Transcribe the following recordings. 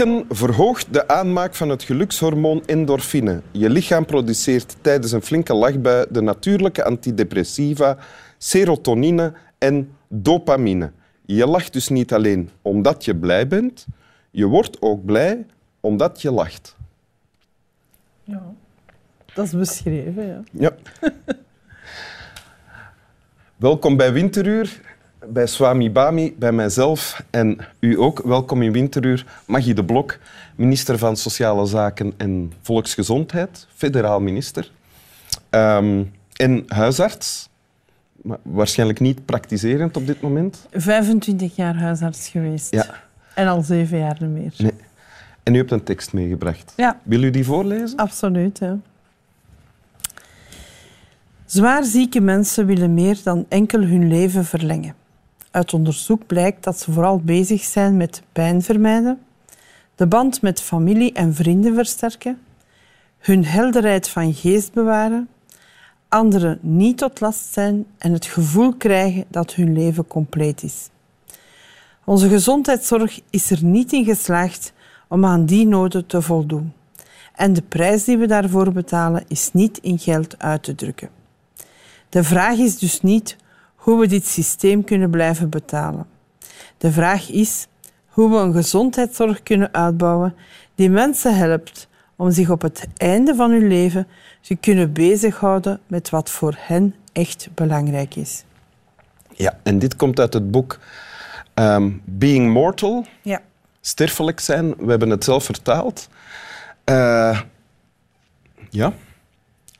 Lachen verhoogt de aanmaak van het gelukshormoon endorfine. Je lichaam produceert tijdens een flinke lachbui de natuurlijke antidepressiva serotonine en dopamine. Je lacht dus niet alleen omdat je blij bent, je wordt ook blij omdat je lacht. Ja, dat is beschreven, ja. Ja. Welkom bij Winteruur, bij Swami Bami, bij mijzelf en u ook. Welkom in Winteruur, Maggie de Blok, minister van Sociale Zaken en Volksgezondheid, federaal minister. Ehm, en huisarts, maar waarschijnlijk niet praktiserend op dit moment. 25 jaar huisarts geweest. Ja. En al zeven jaar niet meer. Nee. En u hebt een tekst meegebracht. Ja, Wil u die voorlezen? absoluut. Ja. Zwaar zieke mensen willen meer dan enkel hun leven verlengen. Uit onderzoek blijkt dat ze vooral bezig zijn met pijn vermijden, de band met familie en vrienden versterken, hun helderheid van geest bewaren, anderen niet tot last zijn en het gevoel krijgen dat hun leven compleet is. Onze gezondheidszorg is er niet in geslaagd om aan die noden te voldoen. En de prijs die we daarvoor betalen is niet in geld uit te drukken. De vraag is dus niet hoe we dit systeem kunnen blijven betalen. De vraag is hoe we een gezondheidszorg kunnen uitbouwen die mensen helpt om zich op het einde van hun leven te kunnen bezighouden met wat voor hen echt belangrijk is. Ja, en dit komt uit het boek ehm, Being Mortal, Ja. sterfelijk zijn. We hebben het zelf vertaald. Eh, ja.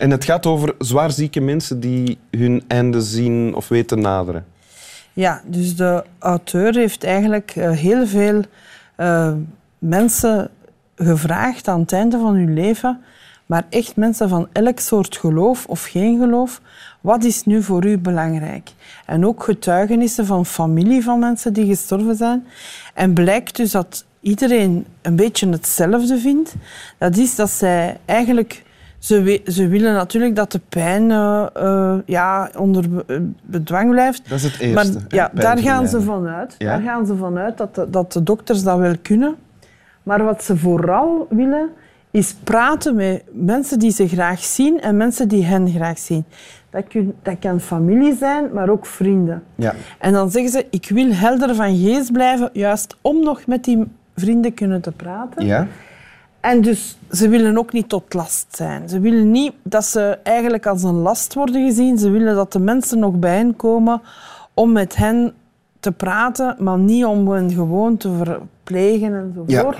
En het gaat over zwaarzieke mensen die hun einde zien of weten naderen. Ja, dus de auteur heeft eigenlijk eh, heel veel eh, mensen gevraagd aan het einde van hun leven, maar echt mensen van elk soort geloof of geen geloof, wat is nu voor u belangrijk? En ook getuigenissen van familie van mensen die gestorven zijn. En blijkt dus dat iedereen een beetje hetzelfde vindt. Dat is dat zij eigenlijk... Ze, we- ze willen natuurlijk dat de pijn eh, eh, ja, onder eh, bedwang blijft. Dat is het Maar eerste. ja, hè, daar gaan ze vanuit. Ja? Daar gaan ze vanuit dat de, dat de dokters dat wel kunnen. Maar wat ze vooral willen, is praten met mensen die ze graag zien en mensen die hen graag zien. Dat, kun, dat kan familie zijn, maar ook vrienden. Ja. En dan zeggen ze, ik wil helder van geest blijven, juist om nog met die vrienden kunnen te praten. Ja? En dus ze willen ook niet tot last zijn. Ze willen niet dat ze eigenlijk als een last worden gezien. Ze willen dat de mensen nog bij hen komen om met hen te praten, maar niet om hen gewoon te verplegen enzovoort.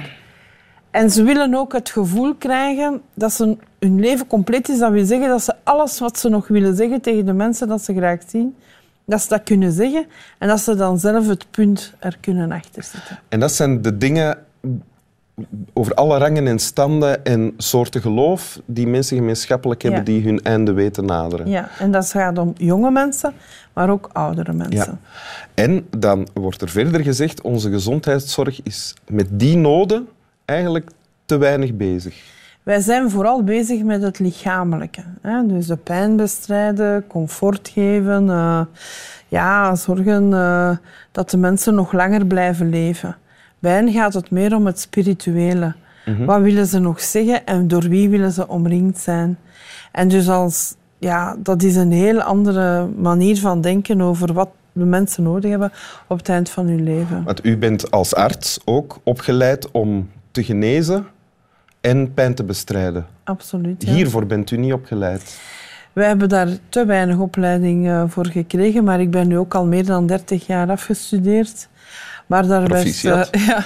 En ze willen ook het gevoel krijgen dat ze hun leven compleet is. Dat wil zeggen dat ze alles wat ze nog willen zeggen tegen de mensen dat ze graag zien, dat ze dat kunnen zeggen en dat ze dan zelf het punt er kunnen achter zitten. En dat zijn de dingen over alle rangen en standen en soorten geloof die mensen gemeenschappelijk hebben Ja. die hun einde weten naderen. Ja, en dat gaat om jonge mensen, maar ook oudere mensen. En dan wordt er verder gezegd, onze gezondheidszorg is met die noden eigenlijk te weinig bezig. Wij zijn vooral bezig met het lichamelijke. Hè? Dus de pijn bestrijden, comfort geven, eh, ja, zorgen eh, dat de mensen nog langer blijven leven. Bij hen gaat het meer om het spirituele. Wat willen ze nog zeggen en door wie willen ze omringd zijn? En dus als, ja, dat is een heel andere manier van denken over wat de mensen nodig hebben op het eind van hun leven. Want u bent als arts ook opgeleid om te genezen en pijn te bestrijden. Absoluut. ja. Hiervoor bent u niet opgeleid. Wij hebben daar te weinig opleiding eh, voor gekregen, maar ik ben nu ook al meer dan 30 jaar afgestudeerd. Maar daar Proficiat. eh, ja,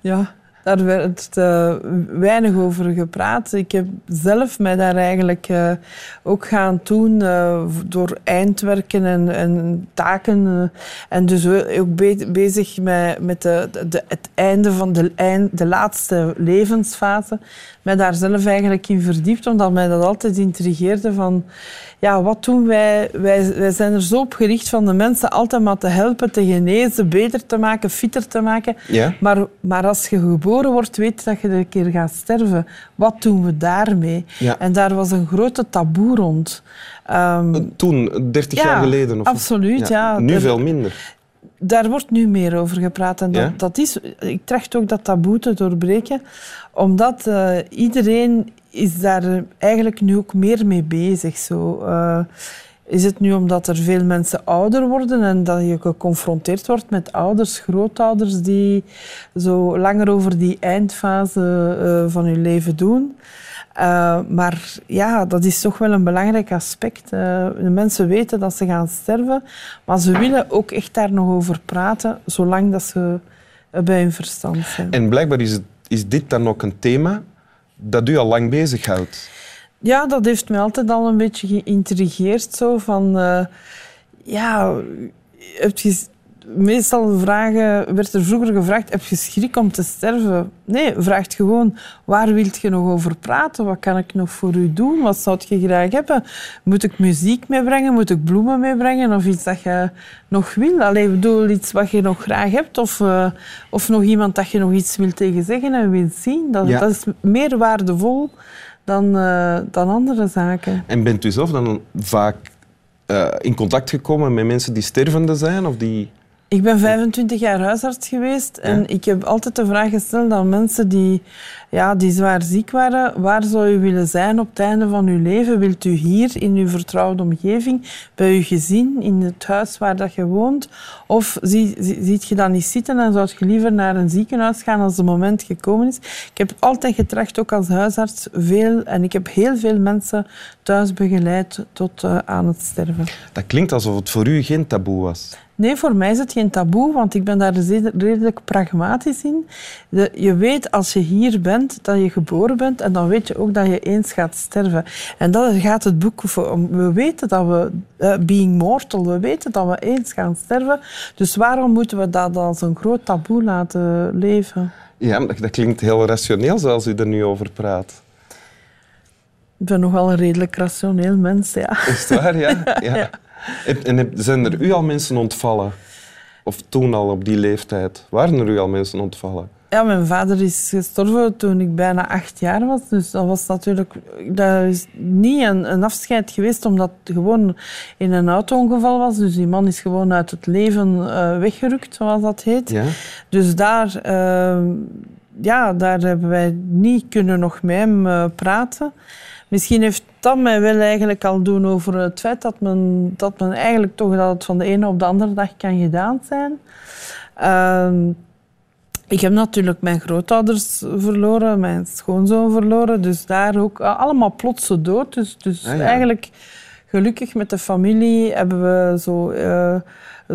ja, daar werd eh, weinig over gepraat. Ik heb zelf mij daar eigenlijk eh, ook gaan doen eh, door eindwerken en, en taken. en dus ook be- bezig met, met de, de, het einde van de, eind, de laatste levensfase. Mij daar zelf eigenlijk in verdiept, omdat mij dat altijd intrigeerde van... Ja, wat doen wij? wij? Wij zijn er zo op gericht van de mensen altijd maar te helpen, te genezen, beter te maken, fitter te maken. Ja? Maar, maar als je geboren wordt, weet dat je er een keer gaat sterven. Wat doen we daarmee? Ja. En daar was een grote taboe rond. Ehm, Toen, 30 ja, jaar geleden? Of absoluut, ja. Nu Er- veel minder. daar wordt nu meer over gepraat. En dat, Ja? dat is, ik tracht ook dat taboe te doorbreken, omdat eh, iedereen is daar eigenlijk nu ook meer mee bezig. Zo. Eh, is het nu omdat er veel mensen ouder worden en dat je geconfronteerd wordt met ouders, grootouders die zo langer over die eindfase eh, van hun leven doen? Uh, maar ja, dat is toch wel een belangrijk aspect. Uh, de mensen weten dat ze gaan sterven, maar ze willen ook echt daar nog over praten, zolang dat ze bij hun verstand zijn. En blijkbaar is, het, is dit dan ook een thema dat u al lang bezighoudt. Ja, dat heeft mij altijd al een beetje geïntrigeerd. Zo van, uh, ja, heb je, meestal vragen, werd er vroeger gevraagd, heb je schrik om te sterven? Nee, vraagt gewoon, waar wilt je nog over praten? Wat kan ik nog voor u doen? Wat zou je graag hebben? Moet ik muziek meebrengen? Moet ik bloemen meebrengen? Of iets dat je nog wil? Alleen bedoel, iets wat je nog graag hebt? Of, uh, of nog iemand dat je nog iets wilt tegen zeggen en wilt zien? Dat, Ja. dat is meer waardevol dan, uh, dan andere zaken. En bent u zelf dan vaak uh, in contact gekomen met mensen die stervende zijn? Of die... Ik ben 25 jaar huisarts geweest en Ja. ik heb altijd de vraag gesteld aan mensen die, ja, die zwaar ziek waren. Waar zou u willen zijn op het einde van uw leven? Wilt u hier in uw vertrouwde omgeving, bij uw gezin, in het huis waar dat je woont? Of zie, zie- ziet je dat niet zitten en zou je liever naar een ziekenhuis gaan als het moment gekomen is? Ik heb altijd getracht, ook als huisarts, veel, en ik heb heel veel mensen thuis begeleid tot eh, aan het sterven. Dat klinkt alsof het voor u geen taboe was. Nee, voor mij is het geen taboe, want ik ben daar redelijk pragmatisch in. De- je weet als je hier bent dat je geboren bent en dan weet je ook dat je eens gaat sterven. En dat gaat het boek voor. om. We weten dat we, eh, being mortal, we weten dat we eens gaan sterven. Dus waarom moeten we dat als een groot taboe laten leven? Ja, dat, klinkt heel rationeel zoals u er nu over praat. Ik ben nogal een redelijk rationeel mens, ja. Is het waar? Ja. ja. En zijn er u al mensen ontvallen? Of toen al op die leeftijd? Waren er u al mensen ontvallen? Ja, mijn vader is gestorven toen ik bijna acht jaar was. Dus dat was natuurlijk dat is niet een, een afscheid geweest, omdat het gewoon in een auto-ongeval was. Dus die man is gewoon uit het leven eh, weggerukt, zoals dat heet. Ja? Dus daar, eh, ja, daar hebben wij niet kunnen nog met hem eh, praten. Misschien heeft dat mij wel eigenlijk al doen over het feit dat men, dat men eigenlijk toch dat het van de ene op de andere dag kan gedaan zijn. Ehm, ik heb natuurlijk mijn grootouders verloren, mijn schoonzoon verloren. Dus daar ook eh, allemaal plotse dood. Dus, dus Ah, ja. eigenlijk gelukkig met de familie hebben we zo, eh,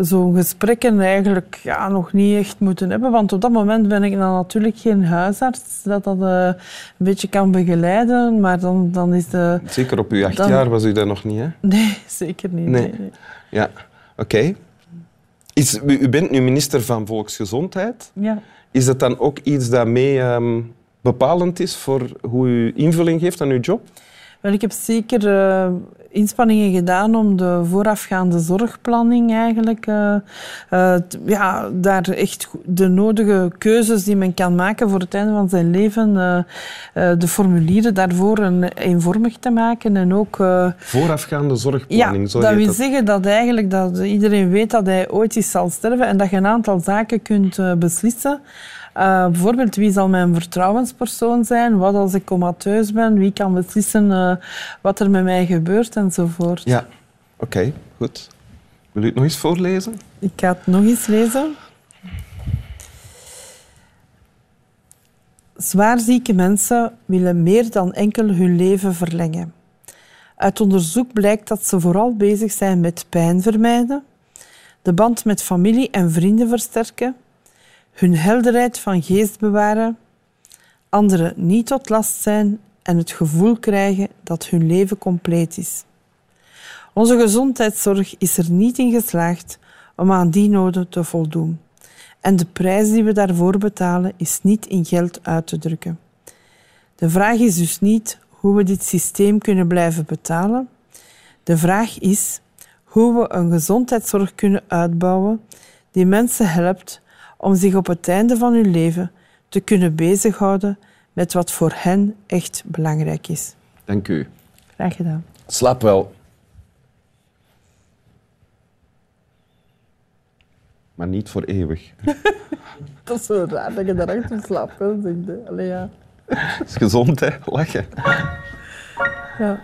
zo'n gesprekken eigenlijk ja, nog niet echt moeten hebben. Want op dat moment ben ik dan natuurlijk geen huisarts dat dat eh, een beetje kan begeleiden. Maar dan, dan is de... Zeker op uw acht Dan- jaar was u dat nog niet, hè? Nee, zeker niet. Nee. Ja, oké. Is- U u bent nu minister van Volksgezondheid. Ja. Is dat dan ook iets dat mee ehm, bepalend is voor hoe u invulling geeft aan uw job? Wel, ik heb zeker eh, inspanningen gedaan om de voorafgaande zorgplanning eigenlijk, eh, eh, t- ja, daar echt de nodige keuzes die men kan maken voor het einde van zijn leven, eh, de formulieren daarvoor een, eenvormig te maken en ook Voorafgaande ja, zorgplanning, zo dat wil dat. zeggen dat eigenlijk dat iedereen weet dat hij ooit eens zal sterven en dat je een aantal zaken kunt beslissen. Eh, bijvoorbeeld, wie zal mijn vertrouwenspersoon zijn? Wat als ik comateus ben? Wie kan beslissen eh, wat er met mij gebeurt? Enzovoort. Ja, oké, goed. Wil u het nog eens voorlezen? Ik ga het nog eens lezen. Zwaarzieke mensen willen meer dan enkel hun leven verlengen. Uit onderzoek blijkt dat ze vooral bezig zijn met pijn vermijden, de band met familie en vrienden versterken, hun helderheid van geest bewaren, anderen niet tot last zijn en het gevoel krijgen dat hun leven compleet is. Onze gezondheidszorg is er niet in geslaagd om aan die noden te voldoen. En de prijs die we daarvoor betalen is niet in geld uit te drukken. De vraag is dus niet hoe we dit systeem kunnen blijven betalen. De vraag is hoe we een gezondheidszorg kunnen uitbouwen die mensen helpt om zich op het einde van hun leven te kunnen bezighouden met wat voor hen echt belangrijk is. Dank u. Graag gedaan. Slaap wel. maar niet voor eeuwig. Dat is zo raar dat je daarachter slaapt. Allee, ja. Het is gezond, hè? Lachen. ja.